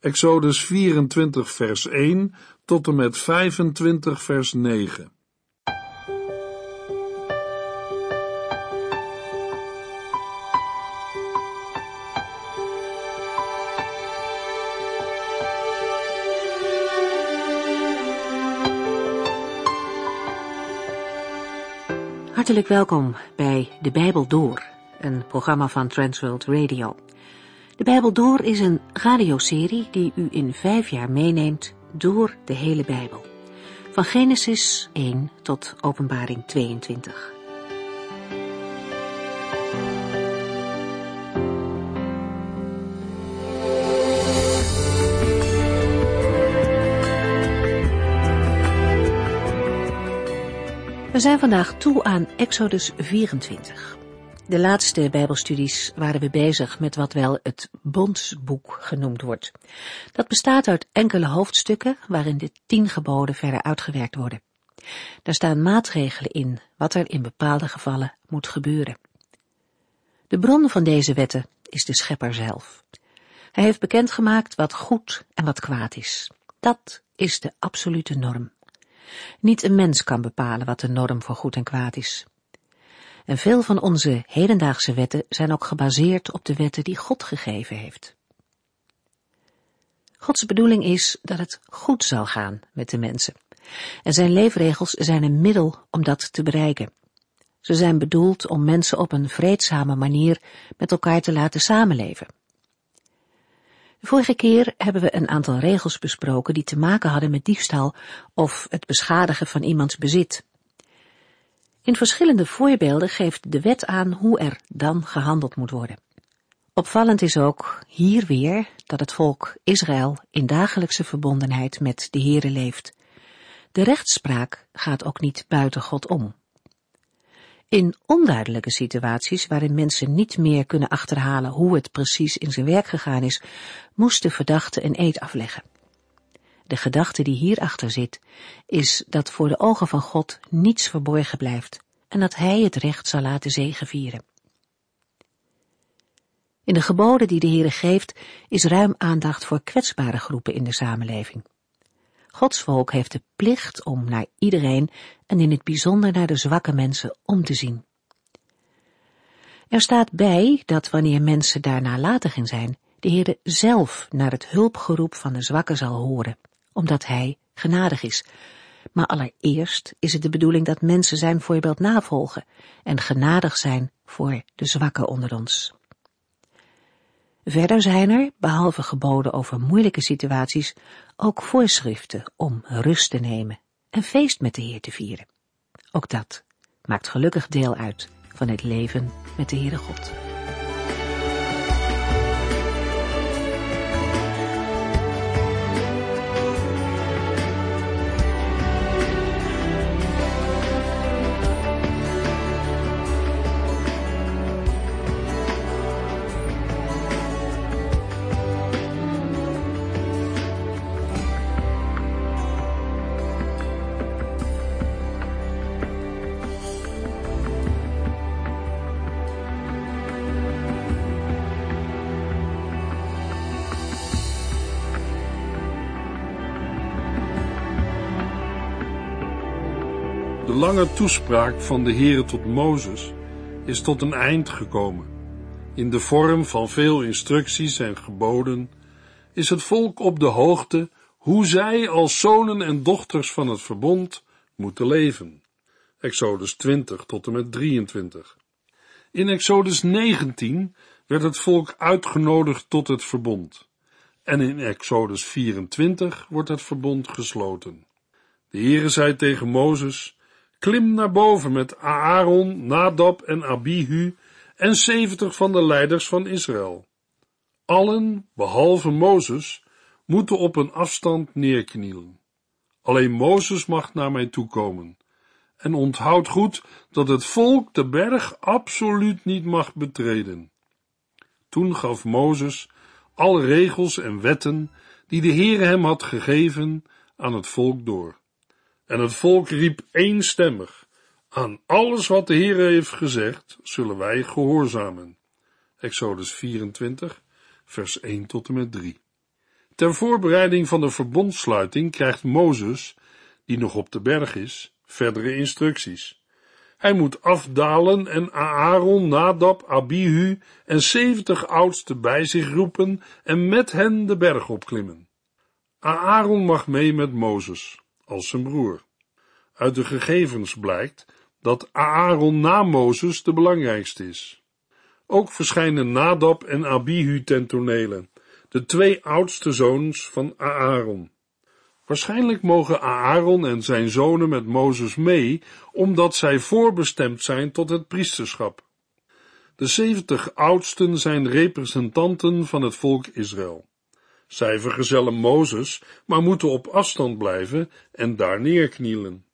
Exodus 24 vers 1 tot en met 25 vers 9. Hartelijk welkom bij De Bijbel Door, een programma van Transworld Radio. De Bijbel Door is een radioserie die u in vijf jaar meeneemt door de hele Bijbel. Van Genesis 1 tot Openbaring 22. We zijn vandaag toe aan Exodus 24. De laatste Bijbelstudies waren we bezig met wat wel het Bondsboek genoemd wordt. Dat bestaat uit enkele hoofdstukken waarin de tien geboden verder uitgewerkt worden. Daar staan maatregelen in wat er in bepaalde gevallen moet gebeuren. De bron van deze wetten is de schepper zelf. Hij heeft bekendgemaakt wat goed en wat kwaad is. Dat is de absolute norm. Niet een mens kan bepalen wat de norm voor goed en kwaad is. En veel van onze hedendaagse wetten zijn ook gebaseerd op de wetten die God gegeven heeft. Gods bedoeling is dat het goed zal gaan met de mensen. En zijn leefregels zijn een middel om dat te bereiken. Ze zijn bedoeld om mensen op een vreedzame manier met elkaar te laten samenleven. De vorige keer hebben we een aantal regels besproken die te maken hadden met diefstal of het beschadigen van iemands bezit. In verschillende voorbeelden geeft de wet aan hoe er dan gehandeld moet worden. Opvallend is ook hier weer dat het volk Israël in dagelijkse verbondenheid met de Heere leeft. De rechtspraak gaat ook niet buiten God om. In onduidelijke situaties waarin mensen niet meer kunnen achterhalen hoe het precies in zijn werk gegaan is, moest de verdachte een eed afleggen. De gedachte die hierachter zit, is dat voor de ogen van God niets verborgen blijft en dat Hij het recht zal laten zegevieren. In de geboden die de Heere geeft, is ruim aandacht voor kwetsbare groepen in de samenleving. Gods volk heeft de plicht om naar iedereen en in het bijzonder naar de zwakke mensen om te zien. Er staat bij dat wanneer mensen daar nalatig in zijn, de Heerde zelf naar het hulpgeroep van de zwakken zal horen, omdat Hij genadig is. Maar allereerst is het de bedoeling dat mensen zijn voorbeeld navolgen en genadig zijn voor de zwakken onder ons. Verder zijn er, behalve geboden over moeilijke situaties, ook voorschriften om rust te nemen en feest met de Heer te vieren. Ook dat maakt gelukkig deel uit van het leven met de Heere God. De lange toespraak van de Heere tot Mozes is tot een eind gekomen. In de vorm van veel instructies en geboden is het volk op de hoogte hoe zij als zonen en dochters van het verbond moeten leven. Exodus 20 tot en met 23. In Exodus 19 werd het volk uitgenodigd tot het verbond. En in Exodus 24 wordt het verbond gesloten. De Heere zei tegen Mozes, Klim naar boven met Aaron, Nadab en Abihu en zeventig van de leiders van Israël. Allen, behalve Mozes, moeten op een afstand neerknielen. Alleen Mozes mag naar mij toekomen. En onthoud goed dat het volk de berg absoluut niet mag betreden. Toen gaf Mozes alle regels en wetten die de Heere hem had gegeven aan het volk door. En het volk riep eenstemmig, aan alles wat de Heer heeft gezegd, zullen wij gehoorzamen. Exodus 24, vers 1 tot en met 3. Ter voorbereiding van de verbondsluiting krijgt Mozes, die nog op de berg is, verdere instructies. Hij moet afdalen en Aaron, Nadab, Abihu en zeventig oudsten bij zich roepen en met hen de berg opklimmen. Aaron mag mee met Mozes, als zijn broer. Uit de gegevens blijkt dat Aaron na Mozes de belangrijkste is. Ook verschijnen Nadab en Abihu ten tonele, de twee oudste zoons van Aaron. Waarschijnlijk mogen Aaron en zijn zonen met Mozes mee, omdat zij voorbestemd zijn tot het priesterschap. De zeventig oudsten zijn representanten van het volk Israël. Zij vergezellen Mozes, maar moeten op afstand blijven en daar neerknielen.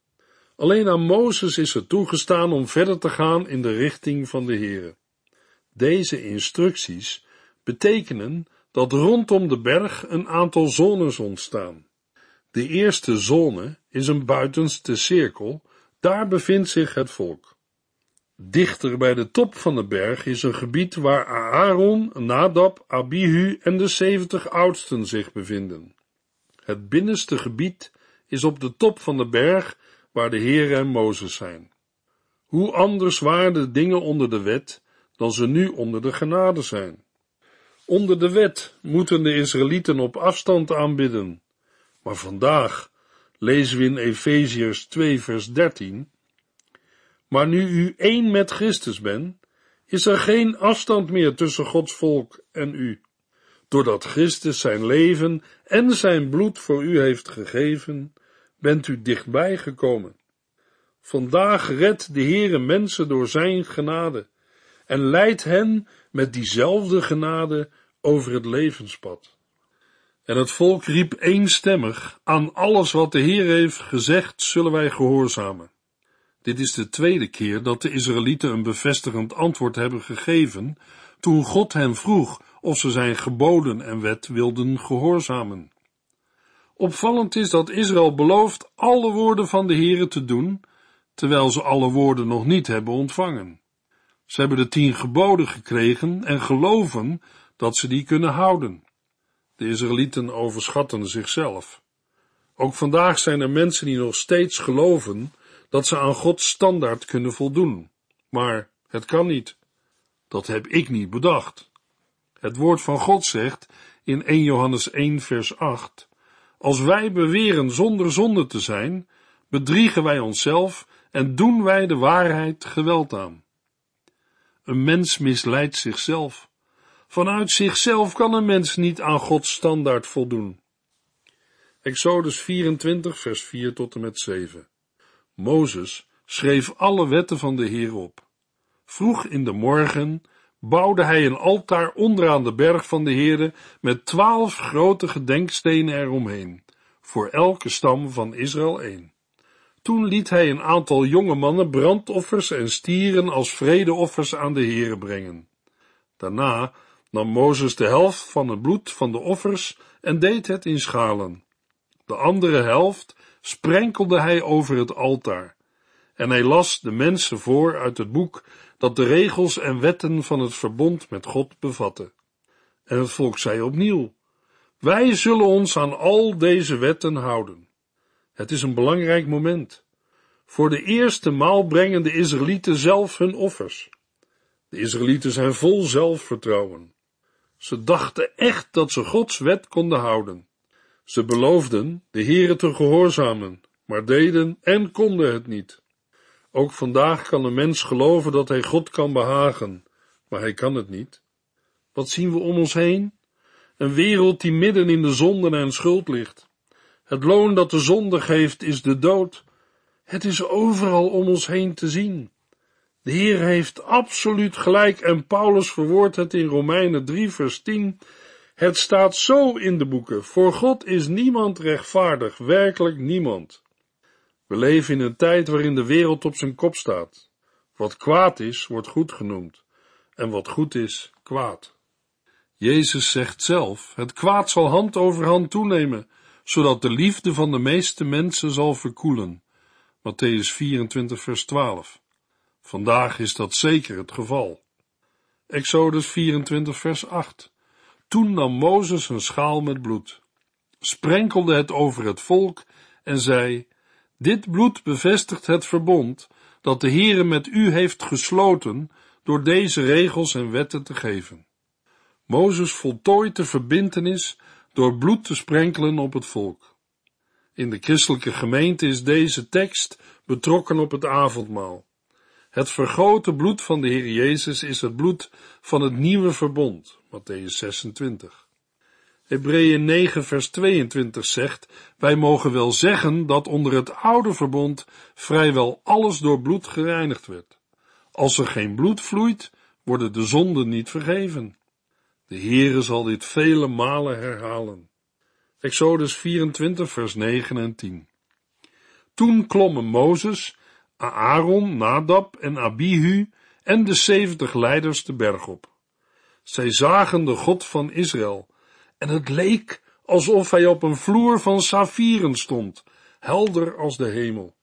Alleen aan Mozes is het toegestaan om verder te gaan in de richting van de Heere. Deze instructies betekenen dat rondom de berg een aantal zones ontstaan. De eerste zone is een buitenste cirkel, daar bevindt zich het volk. Dichter bij de top van de berg is een gebied waar Aaron, Nadab, Abihu en de zeventig oudsten zich bevinden. Het binnenste gebied is op de top van de berg waar de Heer en Mozes zijn. Hoe anders waren de dingen onder de wet dan ze nu onder de genade zijn. Onder de wet moeten de Israëlieten op afstand aanbidden, maar vandaag lezen we in Efeziërs 2 vers 13, maar nu u één met Christus bent, is er geen afstand meer tussen Gods volk en u. Doordat Christus zijn leven en zijn bloed voor u heeft gegeven, bent u dichtbij gekomen. Vandaag redt de Heere mensen door zijn genade en leidt hen met diezelfde genade over het levenspad. En het volk riep eenstemmig, aan alles wat de Heer heeft gezegd, zullen wij gehoorzamen. Dit is de tweede keer dat de Israëlieten een bevestigend antwoord hebben gegeven, toen God hen vroeg of ze zijn geboden en wet wilden gehoorzamen. Opvallend is dat Israël belooft alle woorden van de Heere te doen, terwijl ze alle woorden nog niet hebben ontvangen. Ze hebben de tien geboden gekregen en geloven dat ze die kunnen houden. De Israëlieten overschatten zichzelf. Ook vandaag zijn er mensen die nog steeds geloven dat ze aan Gods standaard kunnen voldoen. Maar het kan niet. Dat heb ik niet bedacht. Het woord van God zegt in 1 Johannes 1 vers 8, als wij beweren zonder zonde te zijn, bedriegen wij onszelf en doen wij de waarheid geweld aan. Een mens misleidt zichzelf. Vanuit zichzelf kan een mens niet aan Gods standaard voldoen. Exodus 24, vers 4 tot en met 7. Mozes schreef alle wetten van de Heer op. Vroeg in de morgen bouwde hij een altaar onderaan de berg van de Heere met twaalf grote gedenkstenen eromheen, voor elke stam van Israël één. Toen liet hij een aantal jonge mannen brandoffers en stieren als vredeoffers aan de Heere brengen. Daarna nam Mozes de helft van het bloed van de offers en deed het in schalen. De andere helft sprenkelde hij over het altaar. En hij las de mensen voor uit het boek dat de regels en wetten van het verbond met God bevatte. En het volk zei opnieuw: Wij zullen ons aan al deze wetten houden. Het is een belangrijk moment. Voor de eerste maal brengen de Israëlieten zelf hun offers. De Israëlieten zijn vol zelfvertrouwen. Ze dachten echt dat ze Gods wet konden houden. Ze beloofden de Heere te gehoorzamen, maar deden en konden het niet. Ook vandaag kan een mens geloven dat hij God kan behagen, maar hij kan het niet. Wat zien we om ons heen? Een wereld die midden in de zonde en schuld ligt. Het loon dat de zonde geeft is de dood. Het is overal om ons heen te zien. De Heer heeft absoluut gelijk en Paulus verwoordt het in Romeinen 3 vers 10. Het staat zo in de boeken, voor God is niemand rechtvaardig, werkelijk niemand. We leven in een tijd waarin de wereld op zijn kop staat. Wat kwaad is, wordt goed genoemd, en wat goed is, kwaad. Jezus zegt zelf, het kwaad zal hand over hand toenemen, zodat de liefde van de meeste mensen zal verkoelen. Matthäus 24 vers 12. Vandaag is dat zeker het geval. Exodus 24 vers 8. Toen nam Mozes een schaal met bloed. sprenkelde het over het volk en zei, dit bloed bevestigt het verbond dat de Heere met u heeft gesloten door deze regels en wetten te geven. Mozes voltooit de verbintenis door bloed te sprenkelen op het volk. In de christelijke gemeente is deze tekst betrokken op het avondmaal. Het vergoten bloed van de Heer Jezus is het bloed van het nieuwe verbond, Matthäus 26. Hebreeën 9 vers 22 zegt, wij mogen wel zeggen dat onder het oude verbond vrijwel alles door bloed gereinigd werd. Als er geen bloed vloeit, worden de zonden niet vergeven. De Heere zal dit vele malen herhalen. Exodus 24 vers 9 en 10. Toen klommen Mozes, Aaron, Nadab en Abihu en de zeventig leiders de berg op. Zij zagen de God van Israël, en het leek alsof hij op een vloer van saffieren stond, helder als de hemel.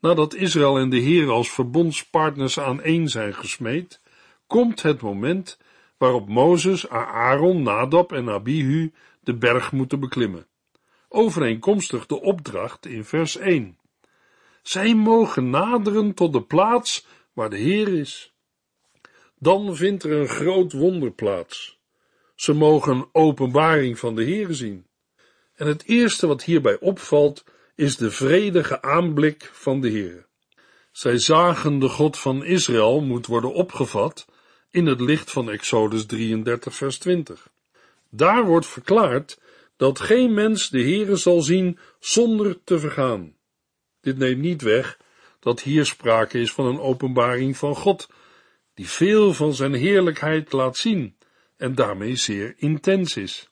Nadat Israël en de Heer als verbondspartners aaneen zijn gesmeed, komt het moment waarop Mozes, Aaron, Nadab en Abihu de berg moeten beklimmen. Overeenkomstig de opdracht in vers 1. Zij mogen naderen tot de plaats waar de Heer is. Dan vindt er een groot wonder plaats. Ze mogen een openbaring van de Heer zien. En het eerste wat hierbij opvalt, is de vredige aanblik van de Heer. Zij zagen de God van Israël moet worden opgevat in het licht van Exodus 33 vers 20. Daar wordt verklaard dat geen mens de Heere zal zien zonder te vergaan. Dit neemt niet weg dat hier sprake is van een openbaring van God, die veel van zijn heerlijkheid laat zien en daarmee zeer intens is.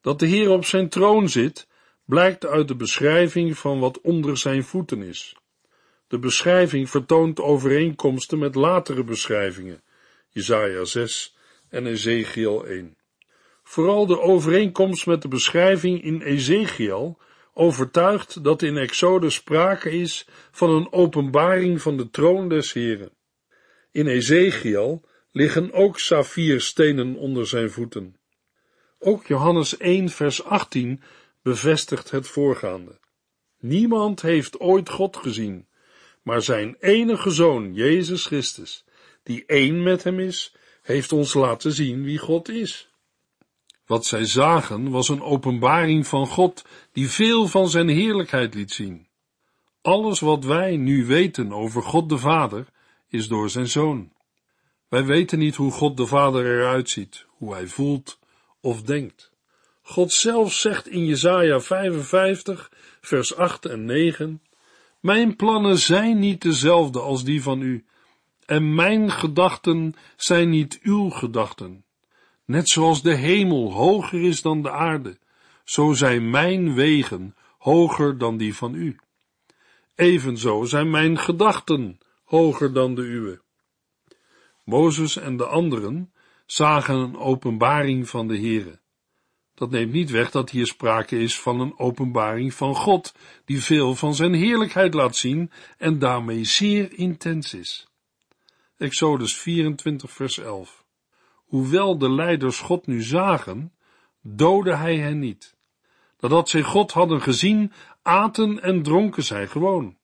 Dat de Heer op zijn troon zit, blijkt uit de beschrijving van wat onder zijn voeten is. De beschrijving vertoont overeenkomsten met latere beschrijvingen, Jesaja 6 en Ezekiel 1. Vooral de overeenkomst met de beschrijving in Ezekiel overtuigt dat in Exodus sprake is van een openbaring van de troon des Heren. In Ezekiel liggen ook saffierstenen onder zijn voeten. Ook Johannes 1 vers 18 bevestigt het voorgaande. Niemand heeft ooit God gezien, maar zijn enige zoon, Jezus Christus, die één met hem is, heeft ons laten zien wie God is. Wat zij zagen was een openbaring van God die veel van zijn heerlijkheid liet zien. Alles wat wij nu weten over God de Vader is door zijn Zoon. Wij weten niet hoe God de Vader eruit ziet, hoe hij voelt of denkt. God zelf zegt in Jesaja 55, vers 8 en 9, Mijn plannen zijn niet dezelfde als die van u, en mijn gedachten zijn niet uw gedachten. Net zoals de hemel hoger is dan de aarde, zo zijn mijn wegen hoger dan die van u. Evenzo zijn mijn gedachten hoger dan de uwe. Mozes en de anderen zagen een openbaring van de Heere. Dat neemt niet weg dat hier sprake is van een openbaring van God, die veel van zijn heerlijkheid laat zien en daarmee zeer intens is. Exodus 24 vers 11 Hoewel de leiders God nu zagen, doodde hij hen niet. Nadat zij God hadden gezien, aten en dronken zij gewoon.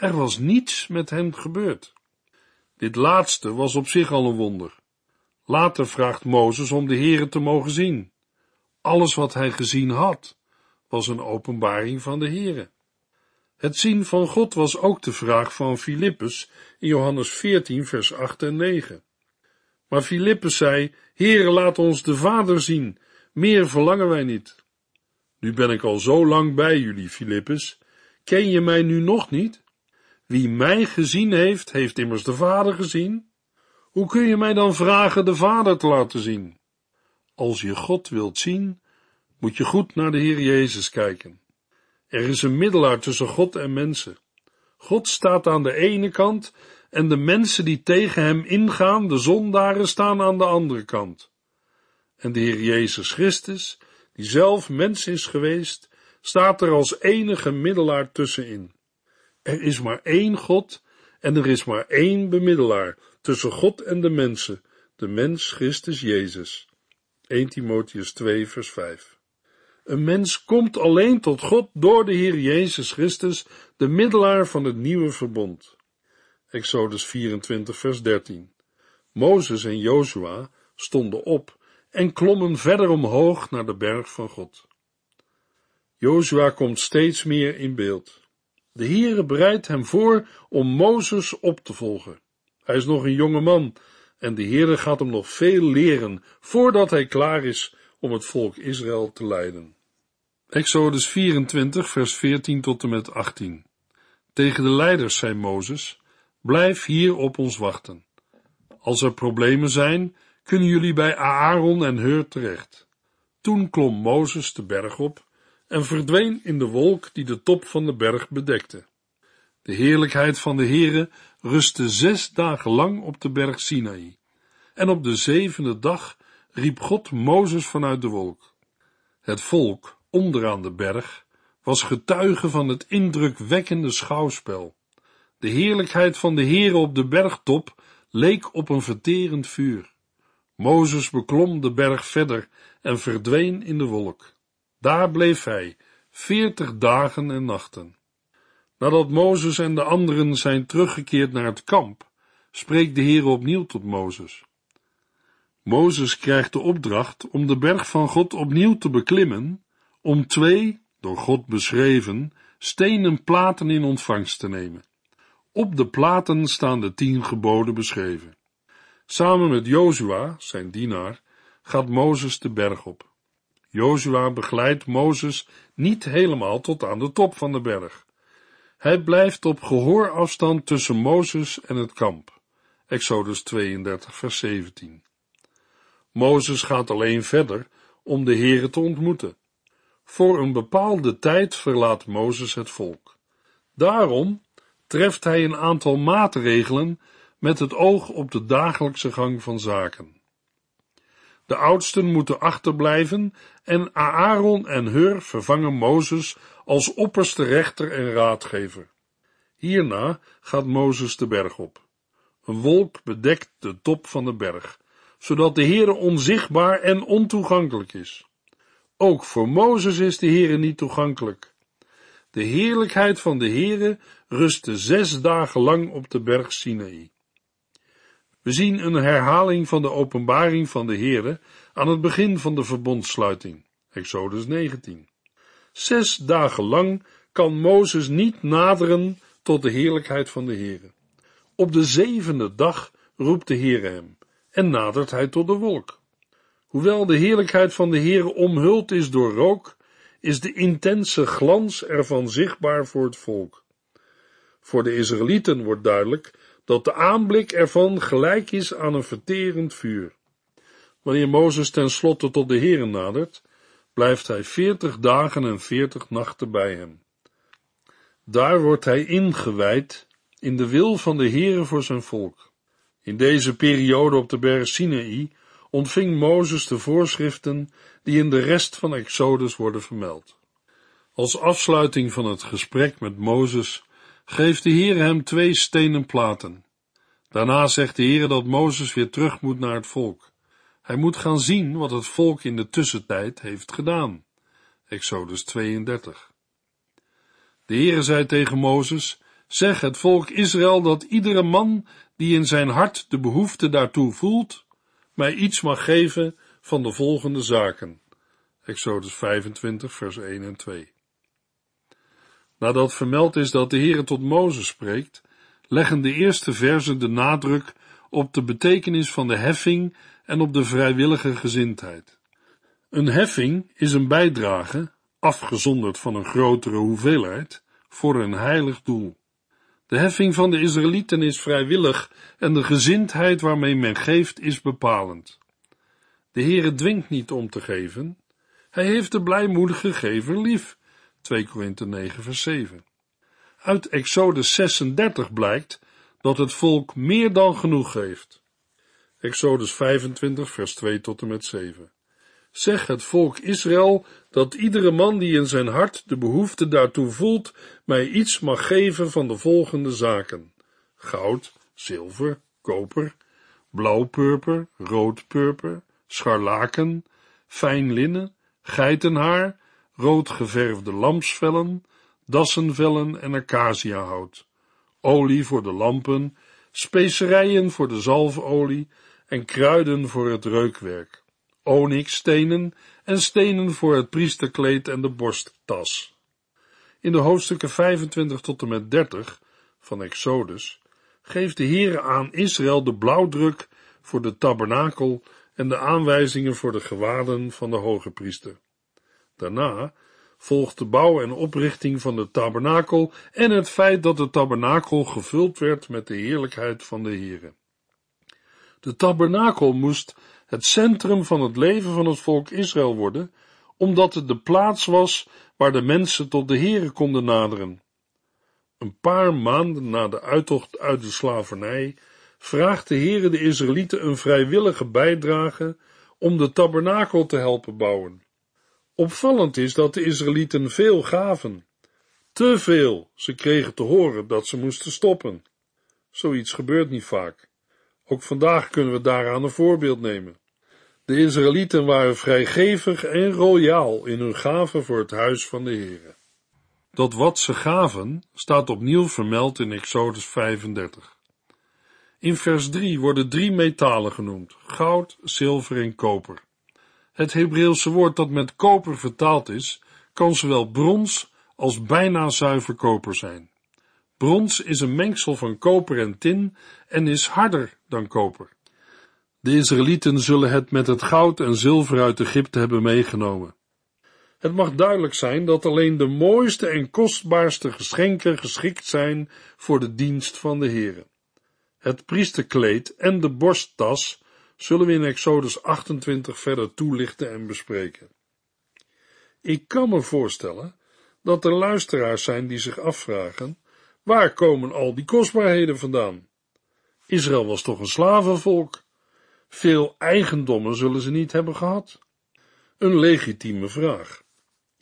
Er was niets met hen gebeurd. Dit laatste was op zich al een wonder. Later vraagt Mozes om de Heere te mogen zien. Alles wat hij gezien had, was een openbaring van de Heere. Het zien van God was ook de vraag van Filippus in Johannes 14, vers 8 en 9. Maar Filippus zei, Heere, laat ons de Vader zien, meer verlangen wij niet. Nu ben ik al zo lang bij jullie, Filippus. Ken je mij nu nog niet? Wie mij gezien heeft, heeft immers de Vader gezien. Hoe kun je mij dan vragen de Vader te laten zien? Als je God wilt zien, moet je goed naar de Heer Jezus kijken. Er is een middelaar tussen God en mensen. God staat aan de ene kant en de mensen die tegen hem ingaan, de zondaren, staan aan de andere kant. En de Heer Jezus Christus, die zelf mens is geweest, staat er als enige middelaar tussenin. Er is maar één God en er is maar één bemiddelaar tussen God en de mensen, de mens Christus Jezus. 1 Timotheus 2 vers 5 Een mens komt alleen tot God door de Heer Jezus Christus, de middelaar van het nieuwe verbond. Exodus 24, vers 13. Mozes en Jozua stonden op en klommen verder omhoog naar de berg van God. Jozua komt steeds meer in beeld. De Heere bereidt hem voor om Mozes op te volgen. Hij is nog een jonge man en de Heere gaat hem nog veel leren voordat hij klaar is om het volk Israël te leiden. Exodus 24, vers 14 tot en met 18. Tegen de leiders zei Mozes, blijf hier op ons wachten. Als er problemen zijn, kunnen jullie bij Aaron en Heur terecht. Toen klom Mozes de berg op en verdween in de wolk die de top van de berg bedekte. De heerlijkheid van de Heere rustte zes dagen lang op de berg Sinaï. En op de zevende dag riep God Mozes vanuit de wolk. Het volk onderaan de berg was getuige van het indrukwekkende schouwspel. De heerlijkheid van de Heere op de bergtop leek op een verterend vuur. Mozes beklom de berg verder en verdween in de wolk. Daar bleef hij, veertig dagen en nachten. Nadat Mozes en de anderen zijn teruggekeerd naar het kamp, spreekt de Heer opnieuw tot Mozes. Mozes krijgt de opdracht om de berg van God opnieuw te beklimmen, om twee, door God beschreven, stenen platen in ontvangst te nemen. Op de platen staan de tien geboden beschreven. Samen met Jozua, zijn dienaar, gaat Mozes de berg op. Jozua begeleidt Mozes niet helemaal tot aan de top van de berg. Hij blijft op gehoorafstand tussen Mozes en het kamp. Exodus 32, vers 17. Mozes gaat alleen verder om de Here te ontmoeten. Voor een bepaalde tijd verlaat Mozes het volk. Daarom treft hij een aantal maatregelen met het oog op de dagelijkse gang van zaken. De oudsten moeten achterblijven en Aaron en Hur vervangen Mozes als opperste rechter en raadgever. Hierna gaat Mozes de berg op. Een wolk bedekt de top van de berg, zodat de Heere onzichtbaar en ontoegankelijk is. Ook voor Mozes is de Heere niet toegankelijk. De heerlijkheid van de Heere rustte zes dagen lang op de berg Sinaï. We zien een herhaling van de openbaring van de Heere aan het begin van de verbondsluiting, Exodus 19. Zes dagen lang kan Mozes niet naderen tot de heerlijkheid van de Heere. Op de zevende dag roept de Heere hem en nadert hij tot de wolk. Hoewel de heerlijkheid van de Heere omhuld is door rook, is de intense glans ervan zichtbaar voor het volk. Voor de Israëlieten wordt duidelijk dat de aanblik ervan gelijk is aan een verterend vuur. Wanneer Mozes tenslotte tot de Heere nadert, blijft hij veertig dagen en veertig nachten bij hem. Daar wordt hij ingewijd in de wil van de Heere voor zijn volk. In deze periode op de berg Sinaï ontving Mozes de voorschriften die in de rest van Exodus worden vermeld. Als afsluiting van het gesprek met Mozes geeft de Heer hem twee stenen platen. Daarna zegt de Heer dat Mozes weer terug moet naar het volk. Hij moet gaan zien wat het volk in de tussentijd heeft gedaan. Exodus 32. De Heere zei tegen Mozes, zeg het volk Israël dat iedere man die in zijn hart de behoefte daartoe voelt, mij iets mag geven van de volgende zaken. Exodus 25, vers 1 en 2. Nadat vermeld is dat de Heere tot Mozes spreekt, leggen de eerste verzen de nadruk op de betekenis van de heffing en op de vrijwillige gezindheid. Een heffing is een bijdrage, afgezonderd van een grotere hoeveelheid, voor een heilig doel. De heffing van de Israëlieten is vrijwillig en de gezindheid waarmee men geeft is bepalend. De Heere dwingt niet om te geven, hij heeft de blijmoedige gever lief. 2 Korinthe 9 vers 7. Uit Exodus 36 blijkt dat het volk meer dan genoeg geeft. Exodus 25 vers 2 tot en met 7. Zeg het volk Israël dat iedere man die in zijn hart de behoefte daartoe voelt, mij iets mag geven van de volgende zaken: goud, zilver, koper, blauwpurper, roodpurper, scharlaken, fijn linnen, geitenhaar, rood geverfde lamsvellen, dassenvellen en acaciahout, olie voor de lampen, specerijen voor de zalfolie en kruiden voor het reukwerk, onyxstenen en stenen voor het priesterkleed en de borsttas. In de hoofdstukken 25 tot en met 30 van Exodus geeft de Heere aan Israël de blauwdruk voor de tabernakel en de aanwijzingen voor de gewaden van de hoge priester. Daarna volgt de bouw en oprichting van de tabernakel en het feit dat de tabernakel gevuld werd met de heerlijkheid van de Heere. De tabernakel moest het centrum van het leven van het volk Israël worden, omdat het de plaats was waar de mensen tot de Heere konden naderen. Een paar maanden na de uittocht uit de slavernij vraagt de Heere de Israëlieten een vrijwillige bijdrage om de tabernakel te helpen bouwen. Opvallend is dat de Israëlieten veel gaven. Te veel, ze kregen te horen dat ze moesten stoppen. Zoiets gebeurt niet vaak. Ook vandaag kunnen we daaraan een voorbeeld nemen. De Israëlieten waren vrijgevig en royaal in hun gaven voor het huis van de Heere. Dat wat ze gaven staat opnieuw vermeld in Exodus 35. In vers 3 worden drie metalen genoemd: goud, zilver en koper. Het Hebreeuwse woord dat met koper vertaald is, kan zowel brons als bijna zuiver koper zijn. Brons is een mengsel van koper en tin en is harder dan koper. De Israëlieten zullen het met het goud en zilver uit Egypte hebben meegenomen. Het mag duidelijk zijn dat alleen de mooiste en kostbaarste geschenken geschikt zijn voor de dienst van de Heere. Het priesterkleed en de borsttas zullen we in Exodus 28 verder toelichten en bespreken. Ik kan me voorstellen dat er luisteraars zijn die zich afvragen, waar komen al die kostbaarheden vandaan? Israël was toch een slavenvolk? Veel eigendommen zullen ze niet hebben gehad. Een legitieme vraag.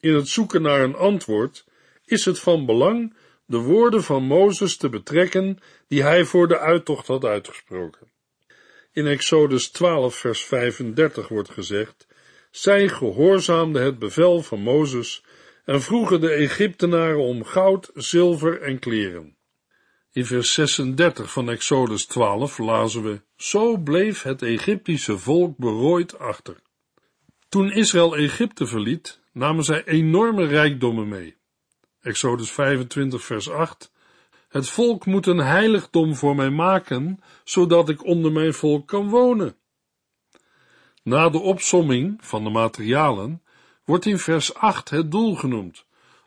In het zoeken naar een antwoord is het van belang de woorden van Mozes te betrekken die hij voor de uittocht had uitgesproken. In Exodus 12 vers 35 wordt gezegd, zij gehoorzaamden het bevel van Mozes en vroegen de Egyptenaren om goud, zilver en kleren. In vers 36 van Exodus 12 lazen we, zo bleef het Egyptische volk berooid achter. Toen Israël Egypte verliet, namen zij enorme rijkdommen mee. Exodus 25 vers 8 Het volk moet een heiligdom voor mij maken, zodat ik onder mijn volk kan wonen. Na de opsomming van de materialen wordt in vers 8 het doel genoemd.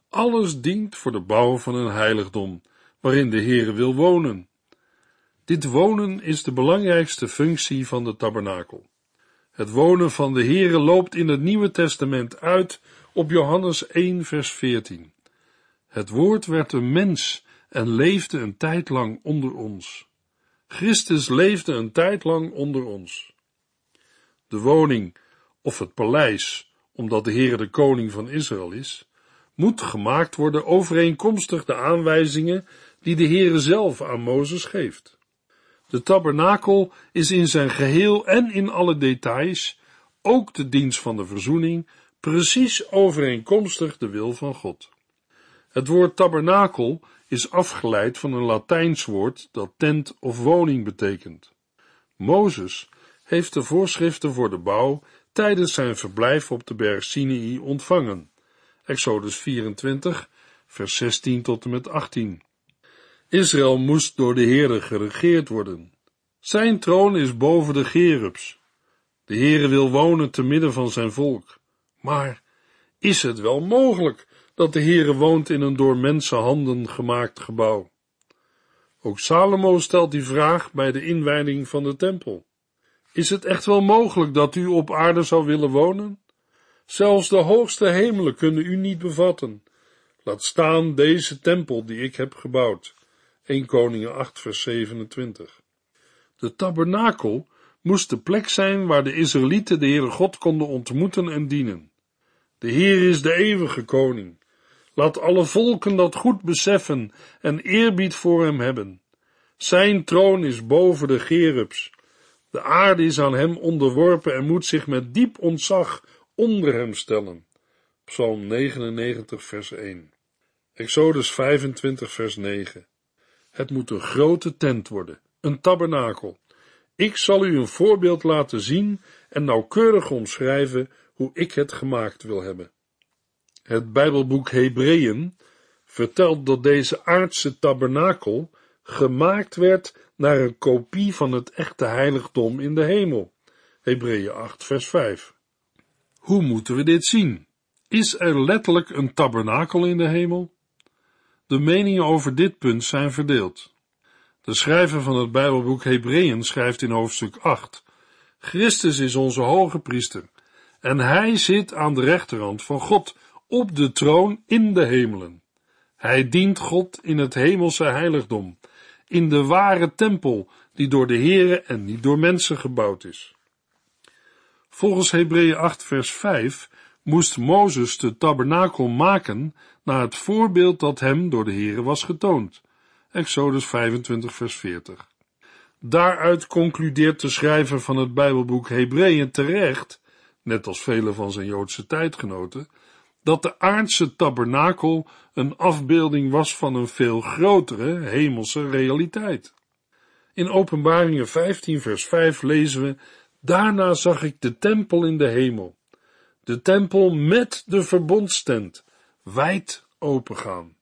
Alles dient voor de bouw van een heiligdom, waarin de Heere wil wonen. Dit wonen is de belangrijkste functie van de tabernakel. Het wonen van de Heere loopt in het Nieuwe Testament uit op Johannes 1 vers 14. Het woord werd een mens en leefde een tijd lang onder ons. Christus leefde een tijd lang onder ons. De woning of het paleis, omdat de Heere de koning van Israël is, moet gemaakt worden overeenkomstig de aanwijzingen die de Heere zelf aan Mozes geeft. De tabernakel is in zijn geheel en in alle details, ook de dienst van de verzoening, precies overeenkomstig de wil van God. Het woord tabernakel is afgeleid van een Latijns woord dat tent of woning betekent. Mozes heeft de voorschriften voor de bouw tijdens zijn verblijf op de berg Sinai ontvangen. Exodus 24, vers 16 tot en met 18. Israël moest door de Heere geregeerd worden. Zijn troon is boven de gerubs. De Heere wil wonen te midden van zijn volk. Maar is het wel mogelijk dat de Heere woont in een door mensenhanden gemaakt gebouw? Ook Salomo stelt die vraag bij de inwijding van de tempel. Is het echt wel mogelijk dat u op aarde zou willen wonen? Zelfs de hoogste hemelen kunnen u niet bevatten. Laat staan deze tempel die ik heb gebouwd. 1 Koningen 8 vers 27. De tabernakel moest de plek zijn waar de Israëlieten de Heere God konden ontmoeten en dienen. De Heer is de eeuwige koning. Laat alle volken dat goed beseffen en eerbied voor hem hebben. Zijn troon is boven de gerubs. De aarde is aan hem onderworpen en moet zich met diep ontzag onder hem stellen. Psalm 99, vers 1. Exodus 25, vers 9. Het moet een grote tent worden, een tabernakel. Ik zal u een voorbeeld laten zien en nauwkeurig omschrijven hoe ik het gemaakt wil hebben. Het Bijbelboek Hebreeën vertelt dat deze aardse tabernakel gemaakt werd naar een kopie van het echte heiligdom in de hemel. Hebreeën 8, vers 5. Hoe moeten we dit zien? Is er letterlijk een tabernakel in de hemel? De meningen over dit punt zijn verdeeld. De schrijver van het Bijbelboek Hebreeën schrijft in hoofdstuk 8: Christus is onze hoge priester en hij zit aan de rechterhand van God op de troon in de hemelen. Hij dient God in het hemelse heiligdom, in de ware tempel die door de Here en niet door mensen gebouwd is. Volgens Hebreeën 8 vers 5 moest Mozes de tabernakel maken naar het voorbeeld dat hem door de Here was getoond. Exodus 25 vers 40. Daaruit concludeert de schrijver van het Bijbelboek Hebreeën terecht, net als vele van zijn Joodse tijdgenoten, dat de aardse tabernakel een afbeelding was van een veel grotere hemelse realiteit. In Openbaringen 15 vers 5 lezen we, daarna zag ik de tempel in de hemel, de tempel met de verbondstent, wijd opengaan.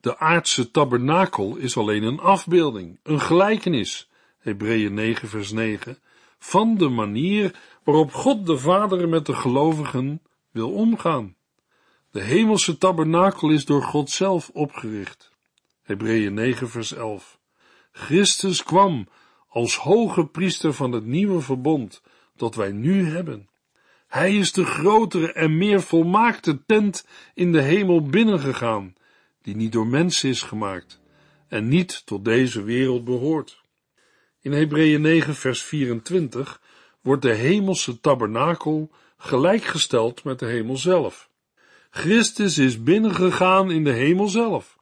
De aardse tabernakel is alleen een afbeelding, een gelijkenis, Hebreeën 9 vers 9, van de manier waarop God de Vader met de gelovigen wil omgaan. De hemelse tabernakel is door God zelf opgericht. Hebreeën 9 vers 11. Christus kwam als hoge priester van het nieuwe verbond dat wij nu hebben. Hij is de grotere en meer volmaakte tent in de hemel binnengegaan, die niet door mensen is gemaakt en niet tot deze wereld behoort. In Hebreeën 9 vers 24 wordt de hemelse tabernakel gelijkgesteld met de hemel zelf. Christus is binnengegaan in de hemel zelf.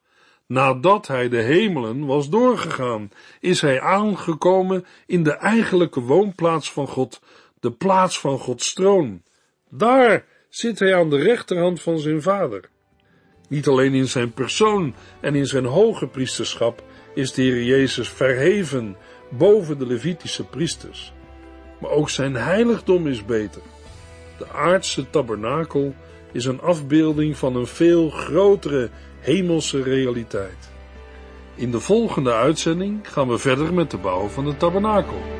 Nadat hij de hemelen was doorgegaan, is hij aangekomen in de eigenlijke woonplaats van God, de plaats van Gods troon. Daar zit hij aan de rechterhand van zijn vader. Niet alleen in zijn persoon en in zijn hoge priesterschap is de Heer Jezus verheven boven de Levitische priesters, maar ook zijn heiligdom is beter. De aardse tabernakel is een afbeelding van een veel grotere hemelse realiteit. In de volgende uitzending gaan we verder met de bouw van de tabernakel.